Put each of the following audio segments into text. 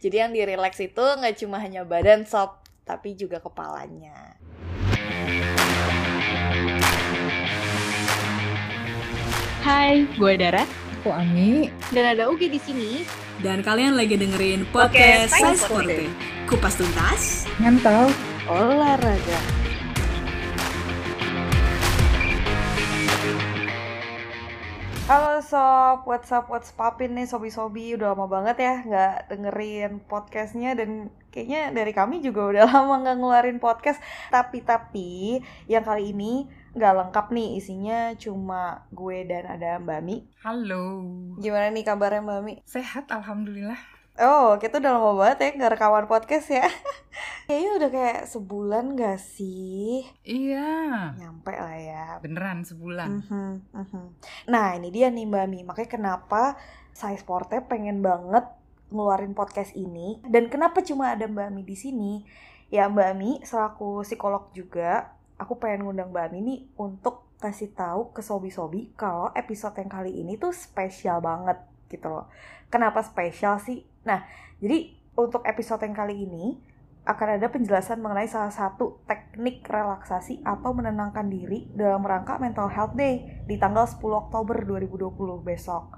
Jadi yang di relax itu nggak cuma hanya badan sob, tapi juga kepalanya. Hai, gue Dara. Aku Ami. Dan ada Ugi di sini. Dan kalian lagi dengerin podcast Science Forte. Kupas tuntas. Ngantal. Olahraga. Halo sob, what's up, what's poppin nih sobi-sobi Udah lama banget ya nggak dengerin podcastnya Dan kayaknya dari kami juga udah lama nggak ngeluarin podcast Tapi-tapi yang kali ini nggak lengkap nih Isinya cuma gue dan ada Mbak Mi Halo. Gimana nih kabarnya Mbak Mi? Sehat alhamdulillah. Oh, kita udah lama banget ya nggak rekaman podcast ya Kayaknya udah kayak sebulan gak sih? Iya. Nyampe lah ya Beneran sebulan. Mhm, mhm. Nah ini dia nih Mbak Mi, makanya kenapa saya Sporte pengen banget ngeluarin podcast ini dan kenapa cuma ada Mbak Mi di sini? Ya Mbak Mi selaku psikolog juga, aku pengen ngundang Mbak Mi nih untuk kasih tahu ke sobi-sobi kalau episode yang kali ini tuh spesial banget gitu loh. Kenapa spesial sih? Nah, jadi untuk episode yang kali ini akan ada penjelasan mengenai salah satu teknik relaksasi atau menenangkan diri dalam rangka Mental Health Day di tanggal 10 Oktober 2020 besok.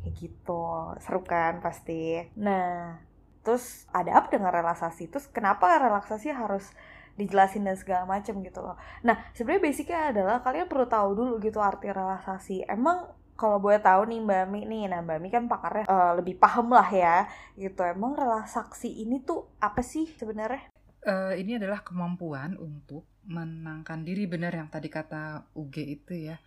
Kayak gitu, seru kan pasti. Nah, terus ada apa dengan relaksasi? Terus kenapa relaksasi harus dijelasin dan segala macam gitu loh. Nah, sebenarnya basicnya adalah kalian perlu tahu dulu gitu arti relaksasi. Emang kalau boleh tahu nih Mbak Mi nih, nah Mbak Mi kan pakarnya eh, lebih paham lah ya gitu. Emang relaksasi ini tuh apa sih sebenarnya? Eh, ini adalah kemampuan untuk menenangkan diri benar yang tadi kata UG itu ya.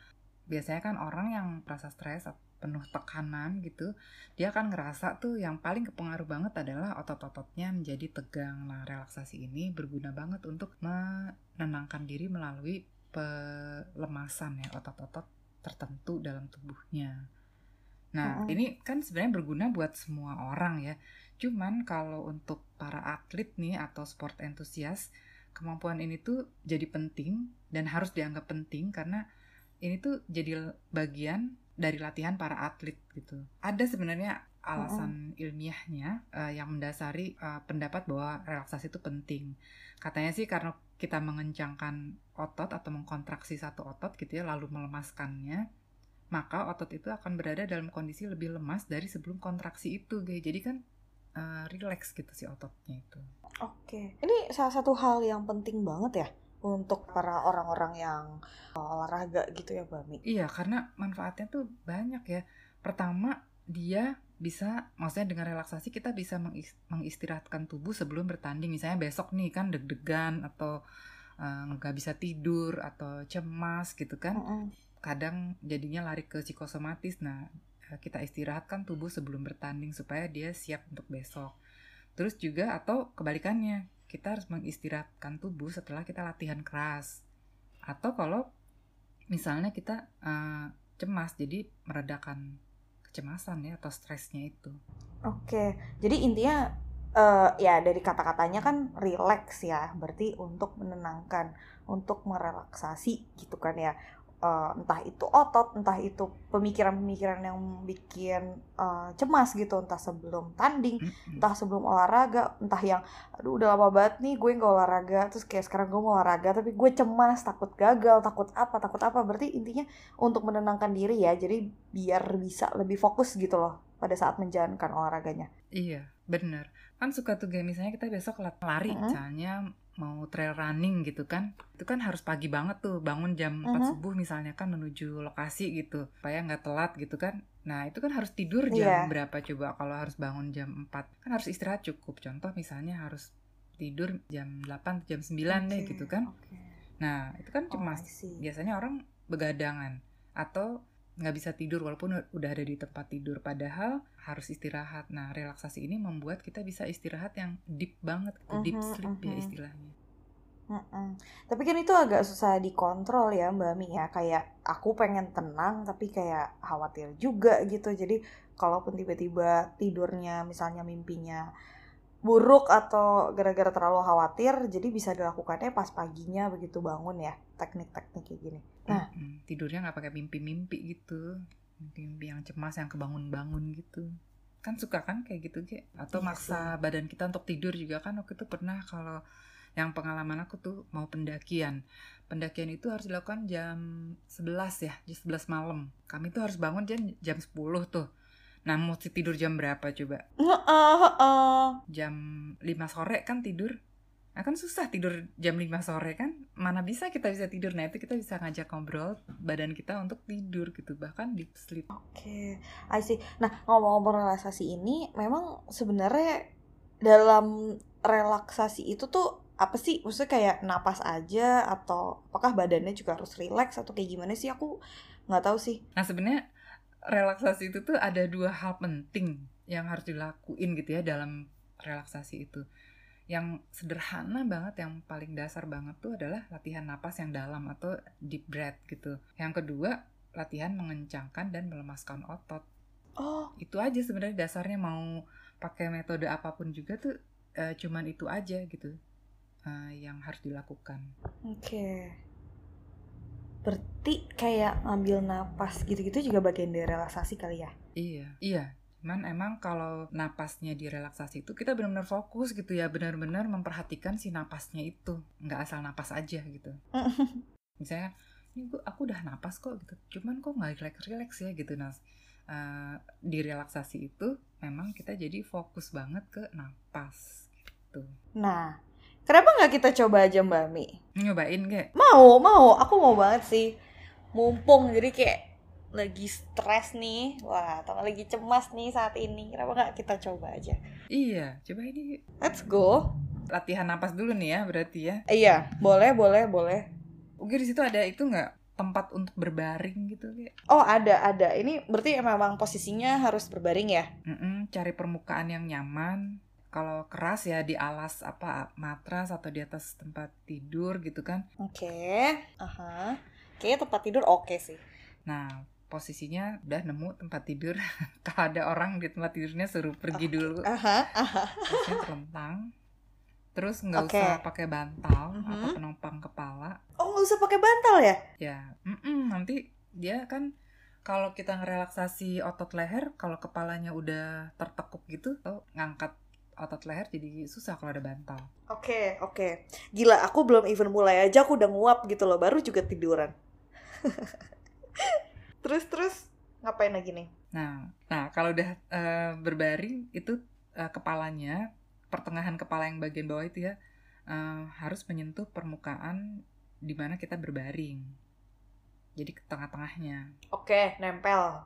Biasanya kan orang yang merasa stres penuh tekanan gitu, dia akan ngerasa tuh yang paling kepengaruh banget adalah otot-ototnya menjadi tegang. Nah, relaksasi ini berguna banget untuk menenangkan diri melalui pelemasan ya otot-otot tertentu dalam tubuhnya. Nah, Mm-mm. ini kan sebenarnya berguna buat semua orang ya. Cuman kalau untuk para atlet nih atau sport entusias, kemampuan ini tuh jadi penting dan harus dianggap penting karena ini tuh jadi bagian dari latihan para atlet gitu. Ada sebenarnya alasan ilmiahnya eh, yang mendasari eh, pendapat bahwa relaksasi itu penting. Katanya sih karena kita mengencangkan otot atau mengkontraksi satu otot gitu ya lalu melemaskannya maka otot itu akan berada dalam kondisi lebih lemas dari sebelum kontraksi itu guys jadi kan uh, relax gitu si ototnya itu. Oke, ini salah satu hal yang penting banget ya untuk para orang-orang yang uh, olahraga gitu ya, Mbak Mi. iya karena manfaatnya tuh banyak ya. Pertama dia bisa maksudnya dengan relaksasi kita bisa mengis- mengistirahatkan tubuh sebelum bertanding. Misalnya besok nih kan deg-degan atau uh, nggak bisa tidur atau cemas gitu kan Mm-mm. kadang jadinya lari ke psikosomatis. Nah, eh, kita istirahatkan tubuh sebelum bertanding supaya dia siap untuk besok. Terus juga atau kebalikannya, kita harus mengistirahatkan tubuh setelah kita latihan keras. Atau kalau misalnya kita eh, cemas, jadi meredakan kecemasan ya atau stresnya itu. Oke, jadi intinya eh, ya dari kata-katanya kan relax ya, berarti untuk menenangkan, untuk merelaksasi gitu kan ya. Eh, entah itu otot, entah itu pemikiran-pemikiran yang bikin eh, cemas gitu, entah sebelum tanding, entah sebelum olahraga, entah yang aduh udah lama banget nih gue nggak olahraga, terus kayak sekarang gue mau olahraga tapi gue cemas, takut gagal, takut apa, takut apa. Berarti intinya untuk menenangkan diri ya, jadi biar bisa lebih fokus gitu loh pada saat menjalankan olahraganya. Iya, bener. Kan suka tuh kayak misalnya kita besok lari, Mm-mm. misalnya mau trail running gitu kan. Itu kan harus pagi banget tuh, bangun jam 4 Mhm. subuh misalnya kan menuju lokasi gitu. Supaya nggak telat gitu kan. Nah, itu kan harus tidur jam berapa coba kalau harus bangun jam 4. Kan harus istirahat cukup. Contoh misalnya harus tidur jam 8, jam 9 deh Oke, gitu kan. oke. Nah, itu kan Oh, cemas. I see. Biasanya orang begadangan atau nggak bisa tidur walaupun udah ada di tempat tidur padahal harus istirahat. Nah, relaksasi ini membuat kita bisa istirahat yang deep banget, gitu, deep Mhm, sleep ya mhm. istilahnya. Mm-mm. Tapi kan itu agak susah dikontrol ya Mbak Mi ya Kayak aku pengen tenang tapi kayak khawatir juga gitu Jadi kalaupun tiba-tiba tidurnya misalnya mimpinya buruk atau gara-gara terlalu khawatir Jadi bisa dilakukannya pas paginya begitu bangun ya Teknik-teknik kayak gini. Nah Mm-mm. tidurnya nggak pakai mimpi-mimpi gitu, mimpi-mimpi yang cemas yang kebangun-bangun gitu. kan suka kan kayak gitu Ge? atau Iya maksa badan kita untuk tidur juga. Kan waktu itu pernah kalau yang pengalaman aku tuh mau pendakian. Pendakian itu harus dilakukan jam 11 ya jam 11 malam. Kami tuh harus bangun jam jam 10 tuh nah mau tidur jam berapa coba Heeh, heeh. jam 5 sore kan tidur Nah, kan susah tidur jam 5 sore kan mana bisa kita bisa tidur nah itu kita bisa ngajak ngobrol badan kita untuk tidur gitu bahkan deep sleep Oke, I see. Nah, ngomong-ngomong relaksasi ini, memang sebenarnya dalam relaksasi itu tuh apa sih? Maksudnya kayak napas aja atau apakah badannya juga harus relax atau kayak gimana sih? Aku nggak tahu sih. Nah sebenarnya relaksasi itu tuh ada dua hal penting yang harus dilakuin gitu ya dalam relaksasi itu. Yang sederhana banget, yang paling dasar banget tuh adalah latihan napas yang dalam atau deep breath gitu. Yang kedua latihan mengencangkan dan melemaskan otot. Oh, Itu aja sebenarnya dasarnya mau pakai metode apa pun juga tuh eh, cuman itu aja gitu eh, yang harus dilakukan. oke. Berarti kayak ngambil napas gitu-gitu juga bagian dari relaksasi kali ya? Iya, iya. Cuman emang kalau napasnya direlaksasi itu kita benar-benar fokus gitu ya, benar-benar memperhatikan si napasnya itu, nggak asal napas aja gitu. Misalnya, ini gua, aku udah napas kok gitu, cuman kok nggak relax-relax ya gitu. Nah, eh, di relaksasi itu memang kita jadi fokus banget ke napas gitu. Nah, kenapa nggak kita coba aja Mbak Mi? Nyobain gak? Mau, mau. Aku mau banget sih. Mumpung jadi kayak lagi stres nih. Wah, atau lagi cemas nih saat ini. Kenapa nggak kita coba aja? Iya, coba ini Let's go. latihan napas dulu nih ya berarti ya. Iya, boleh, boleh, boleh. Oke di situ ada itu nggak tempat untuk berbaring gitu kayak? Oh, ada, ada. Ini berarti memang posisinya harus berbaring ya? Mm-mm, cari permukaan yang nyaman. Kalau keras ya di alas apa matras atau di atas tempat tidur gitu kan. Oke. Aha. Kayaknya tempat tidur oke sih. Nah, posisinya udah nemu tempat tidur. Kalau ada orang di tempat tidurnya suruh pergi dulu. Aha, aha. Terlentang. Terus nggak Oke. usah pakai bantal Mhm. atau penopang kepala. Oh, nggak usah pakai bantal ya? Ya, mm-mm, nanti dia kan kalau kita ngerelaksasi otot leher, kalau kepalanya udah tertekuk gitu, tuh ngangkat otot leher jadi susah kalau ada bantal. Oke, oke. Gila, aku belum even mulai aja aku udah nguap gitu loh, baru juga tiduran. terus terus ngapain lagi nih? Nah, nah kalau udah eh, berbaring itu eh, kepalanya, pertengahan kepala yang bagian bawah itu ya eh, harus menyentuh permukaan di mana kita berbaring. Jadi ke tengah-tengahnya. Oke, nempel.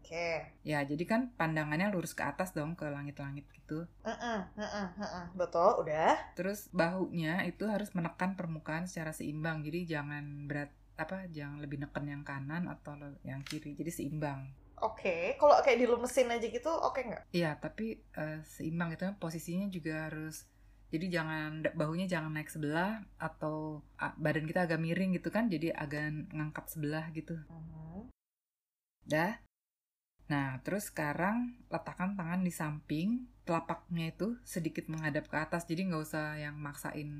Oke. Ya, jadi kan pandangannya lurus ke atas dong ke langit-langit gitu. Heeh, heeh, heeh. Betul, udah. Terus bahunya itu harus menekan permukaan secara seimbang. Jadi jangan berat apa jangan lebih neken yang kanan atau yang kiri. Jadi seimbang. Oke, kalau kayak dilemesin aja gitu, oke nggak? Iya, tapi eh, seimbang itu posisinya juga harus jadi jangan bahunya jangan naik sebelah atau badan kita agak miring gitu kan. Jadi agak ngangkat sebelah gitu. Mhm. Dah. Nah, terus sekarang letakkan tangan di samping, telapaknya itu sedikit menghadap ke atas. Jadi nggak usah yang maksain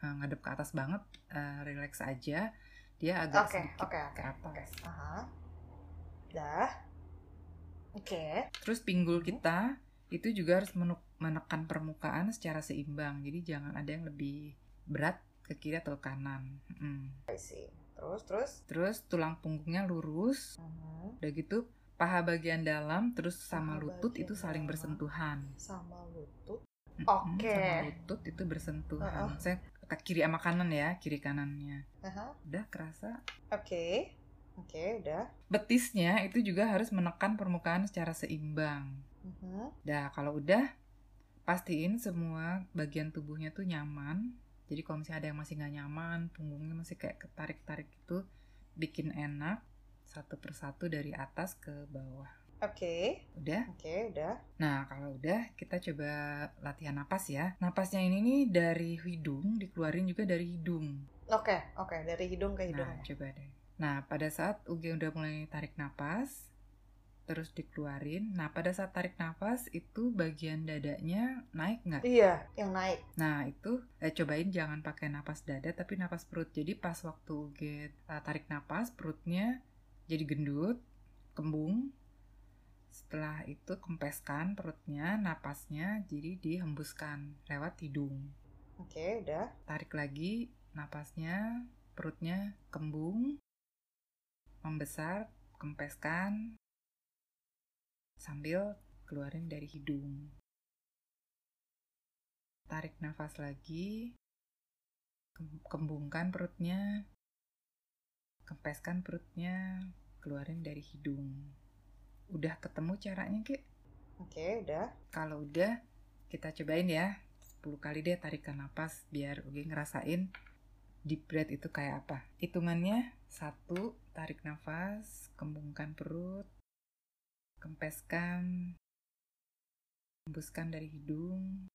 eh, ngadep ke atas banget, eh, relax aja. Dia agak Oke, sedikit oke, ke oke, oke. atas. Aha. Dah. Oke. Terus pinggul kita itu juga harus menekan permukaan secara seimbang. Jadi jangan ada yang lebih berat ke kiri atau ke kanan. Mm. I see. Terus, terus. Terus tulang punggungnya lurus. Mhm. Udah gitu paha bagian dalam terus sama Paha lutut itu saling dalam. bersentuhan. Sama lutut. Oke. Sama lutut itu bersentuhan. Heeh. Saya ke kiri sama kanan ya, kiri kanannya. Aha. Udah kerasa. Oke. Oke, udah. Betisnya itu juga harus menekan permukaan secara seimbang. Mhm. Dah, kalau udah pastiin semua bagian tubuhnya tuh nyaman. Jadi kalau misalnya ada yang masih nggak nyaman, punggungnya masih kayak ketarik-tarik gitu, bikin enak satu persatu dari atas ke bawah. Oke. Udah? Oke, udah. Nah, kalau udah kita coba latihan napas ya. Napasnya ini nih dari hidung, dikeluarin juga dari hidung. Oke, oke. Dari hidung ke hidung. Nah, coba deh. Nah, pada saat Uge udah mulai tarik napas, terus dikeluarin. Nah, pada saat tarik napas, itu bagian dadanya naik nggak? Iya, yang naik. Nah, itu eh, cobain jangan pakai napas dada, tapi napas perut. Jadi pas waktu Uge uh, tarik napas, perutnya jadi gendut, kembung. Setelah itu kempeskan perutnya, napasnya, jadi dihembuskan lewat hidung. Oke, udah. Tarik lagi napasnya, perutnya kembung, membesar, kempeskan, sambil keluarin dari hidung. Tarik nafas lagi, kembungkan perutnya, kempeskan perutnya, keluarin dari hidung. Udah ketemu caranya, Ki? Oke, udah. Kalau udah, kita cobain ya. 10 kali deh tarikan nafas biar Ugi ngerasain deep breath itu kayak apa. Hitungannya, satu, tarik nafas, kembungkan perut, kempeskan, hembuskan dari hidung,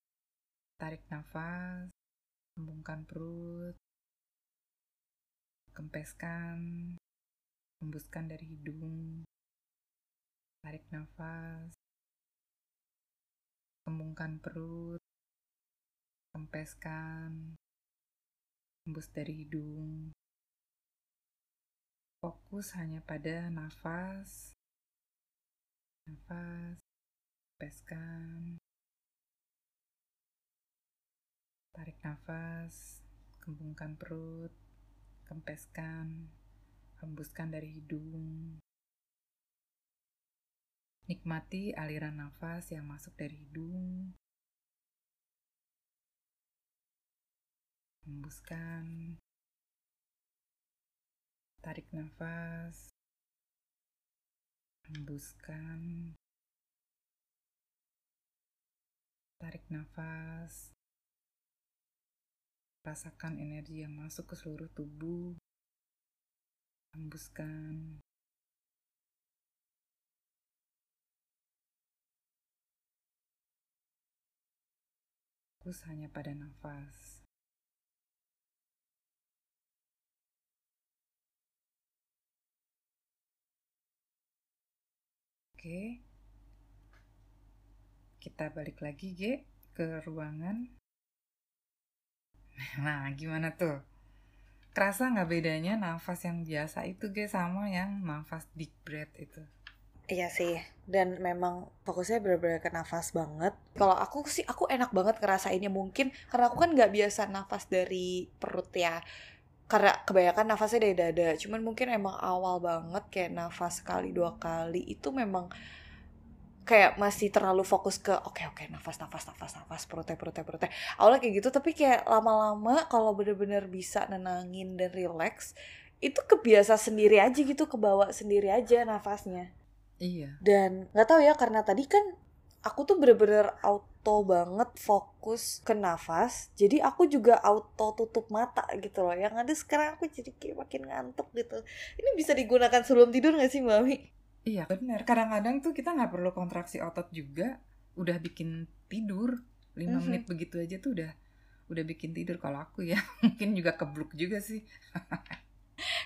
tarik nafas, kembungkan perut, kempeskan, hembuskan dari hidung, tarik nafas, kembungkan perut, kempeskan, hembus dari hidung. Fokus hanya pada nafas, nafas, kempeskan, tarik nafas, kembungkan perut, kempeskan, hembuskan dari hidung. Nikmati aliran nafas yang masuk dari hidung. Hembuskan, tarik nafas, hembuskan, tarik nafas, rasakan energi yang masuk ke seluruh tubuh, hembuskan. Fokus hanya pada nafas. Oke. Kita balik lagi, G, ke ruangan. Nah, gimana tuh? Kerasa nggak bedanya nafas yang biasa itu, G, sama yang nafas deep breath itu? Iya sih, dan memang fokusnya bener-bener ke nafas banget. Kalau aku sih, aku enak banget ngerasainnya mungkin karena aku kan nggak biasa nafas dari perut ya. Karena kebanyakan nafasnya dari dada. Cuman mungkin emang awal banget kayak nafas sekali dua kali itu memang kayak masih terlalu fokus ke oke okay, oke okay, nafas nafas nafas nafas perutnya perutnya perutnya awalnya kayak gitu tapi kayak lama-lama kalau bener-bener bisa nenangin dan relax itu kebiasa sendiri aja gitu kebawa sendiri aja nafasnya Iya. Dan nggak tahu ya karena tadi kan aku tuh bener-bener auto banget fokus ke nafas. Jadi aku juga auto tutup mata gitu loh. Yang ada sekarang aku jadi kayak makin ngantuk gitu. Ini bisa digunakan sebelum tidur gak sih Mami? Iya bener. Kadang-kadang tuh kita nggak perlu kontraksi otot juga. Udah bikin tidur. 5 mm -hmm. menit begitu aja tuh udah udah bikin tidur kalau aku ya. Mungkin juga kebluk juga sih.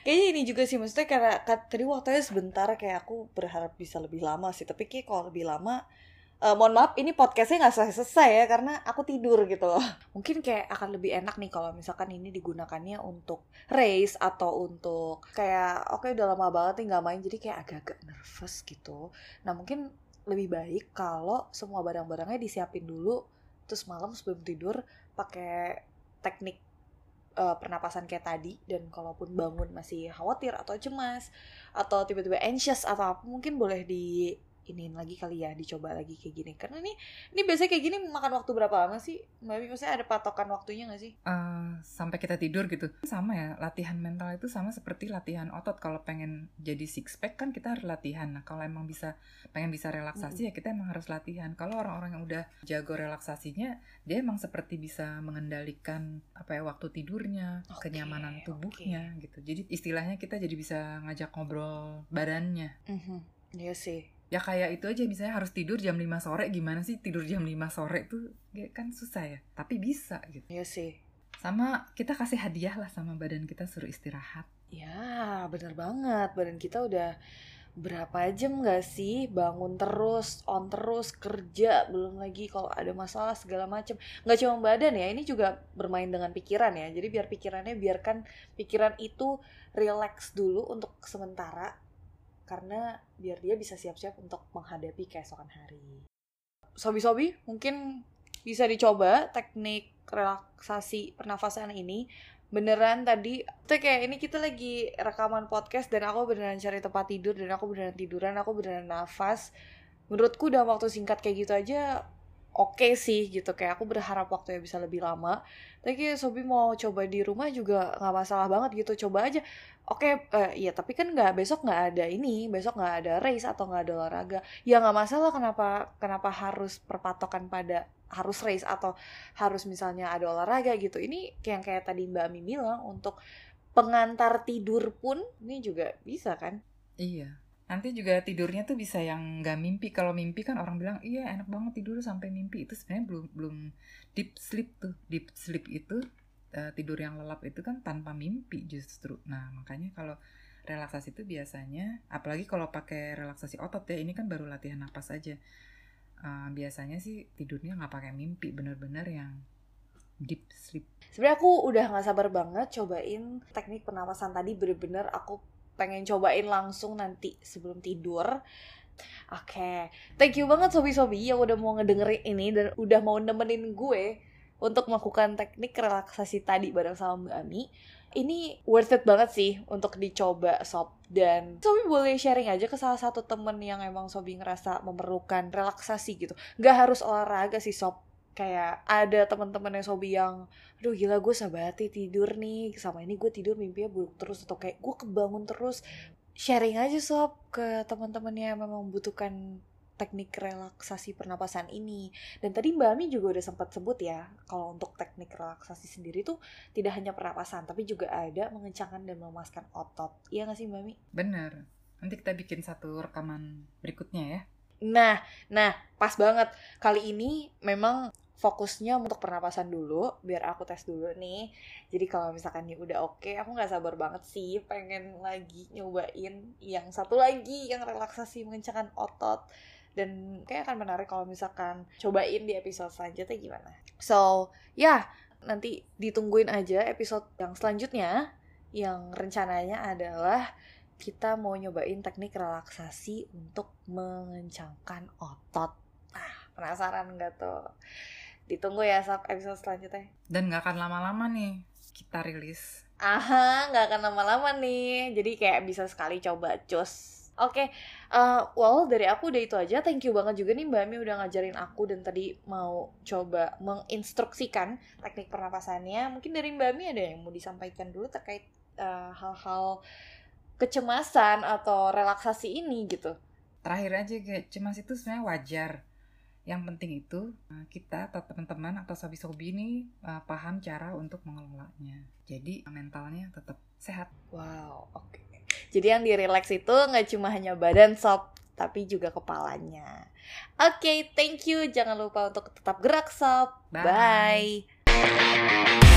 kayaknya ini juga sih maksudnya karena tadi waktunya sebentar kayak aku berharap bisa lebih lama sih tapi kayak kalau lebih lama uh, mohon maaf ini podcastnya nggak selesai selesai ya karena aku tidur gitu loh. Mungkin kayak akan lebih enak nih kalau misalkan ini digunakannya untuk race atau untuk kayak oke okay, udah lama banget nih nggak main jadi kayak agak-agak nervous gitu. Nah mungkin lebih baik kalau semua barang-barangnya disiapin dulu terus malam sebelum tidur pakai teknik uh, pernapasan kayak tadi. Dan kalaupun bangun masih khawatir atau cemas atau tiba-tiba anxious atau apa mungkin boleh di iniin lagi kali ya dicoba lagi kayak gini. Karena ini ini biasanya kayak gini makan waktu berapa lama sih? Mbak maksudnya ada patokan waktunya gak sih? Uh, sampai kita tidur gitu. Sama ya latihan mental itu sama seperti latihan otot. Kalau pengen jadi six pack kan kita harus latihan. Nah kalau emang bisa pengen bisa relaksasi hmm. ya kita emang harus latihan. Kalau orang-orang yang udah jago relaksasinya dia emang seperti bisa mengendalikan apa ya waktu tidurnya okay, kenyamanan tubuhnya okay. gitu. Jadi istilahnya kita jadi bisa ngajak ngobrol badannya. Mm -hmm. Iya sih ya kayak itu aja misalnya harus tidur jam 5 sore gimana sih tidur jam 5 sore tuh? Ya kan susah ya tapi bisa gitu. Ya sih. Sama kita kasih hadiah lah sama badan kita suruh istirahat. Ya bener banget. Badan kita udah berapa jam gak sih? Bangun terus on terus kerja belum lagi kalau ada masalah segala macam nggak cuma badan ya ini juga bermain dengan pikiran ya. Jadi biar pikirannya biarkan pikiran itu relax dulu untuk sementara karena biar dia bisa siap-siap untuk menghadapi keesokan hari. Sobi-sobi mungkin bisa dicoba teknik relaksasi pernafasan ini. Beneran tadi tuh kayak ini kita lagi rekaman podcast dan aku beneran cari tempat tidur dan aku beneran tiduran aku beneran nafas. Menurutku dalam waktu singkat kayak gitu aja oke okay sih gitu. Kayak aku berharap waktunya bisa lebih lama. Tapi Sobi mau coba di rumah juga nggak masalah banget gitu. Coba aja oke okay, uh, ya tapi kan nggak besok nggak ada ini besok nggak ada race atau nggak ada olahraga. Ya nggak masalah kenapa kenapa harus perpatokan pada harus race atau harus misalnya ada olahraga gitu. Ini kayak kayak tadi Mbak Ami bilang untuk pengantar tidur pun ini juga bisa kan? Iya. Nanti juga tidurnya tuh bisa yang nggak mimpi. Kalau mimpi kan orang bilang iya enak banget tidur sampai mimpi. Itu sebenarnya belum belum deep sleep tuh. Deep sleep itu uh, tidur yang lelap itu kan tanpa mimpi justru nah makanya kalau relaksasi itu biasanya apalagi kalau pakai relaksasi otot ya ini kan baru latihan napas aja uh, biasanya sih tidurnya nggak pakai mimpi bener-bener yang deep sleep sebenarnya aku udah nggak sabar banget cobain teknik pernapasan tadi bener-bener aku pengen cobain langsung nanti sebelum tidur. Oke, okay. thank you banget sobi-sobi yang udah mau ngedengerin ini dan udah mau nemenin gue untuk melakukan teknik relaksasi tadi bareng sama Mbak Ami. Ini worth it banget sih untuk dicoba sob dan Sobi boleh sharing aja ke salah satu temen yang emang Sobi ngerasa memerlukan relaksasi gitu. Gak harus olahraga sih sob, kayak ada teman-teman yang sobi yang aduh gila gue sabati tidur nih sama ini gue tidur mimpinya buruk terus atau kayak gue kebangun terus sharing aja sob ke teman-temannya yang memang membutuhkan teknik relaksasi pernapasan ini. Dan tadi Mbak Ami juga udah sempat sebut ya kalau untuk teknik relaksasi sendiri tuh tidak hanya pernapasan tapi juga ada mengencangkan dan memaskan otot. Iya gak sih Mbak Ami? Bener nanti kita bikin satu rekaman berikutnya ya. Nah, nah pas banget. Kali ini memang fokusnya untuk pernapasan dulu biar aku tes dulu nih. Jadi kalau misalkan ini udah oke okay, aku nggak sabar banget sih pengen lagi nyobain yang satu lagi yang relaksasi mengencangkan otot dan kayak akan menarik kalau misalkan cobain di episode selanjutnya gimana. So ya yeah, nanti ditungguin aja episode yang selanjutnya. Yang rencananya adalah kita mau nyobain teknik relaksasi untuk mengencangkan otot. Nah penasaran nggak tuh? Ditunggu ya saat episode selanjutnya. Dan nggak akan lama-lama nih kita rilis. Aha nggak akan lama-lama nih. Jadi kayak bisa sekali coba cus Oke, okay, uh, well dari aku udah itu aja. Thank you banget juga nih Mbak Mi udah ngajarin aku dan tadi mau coba menginstruksikan teknik pernapasannya. Mungkin dari Mbak Mi ada yang mau disampaikan dulu terkait uh, hal-hal kecemasan atau relaksasi ini gitu. Terakhir aja kayak cemas itu sebenarnya wajar yang penting itu eh, kita atau teman-teman atau sobi-sobi ini uh, paham cara untuk mengelolanya. Jadi mentalnya tetap sehat. Wow, oke. Okay. Jadi yang di relax itu nggak cuma hanya badan sob, tapi juga kepalanya. Oke, okay, thank you. Jangan lupa untuk tetap gerak sob. Bye. Bye.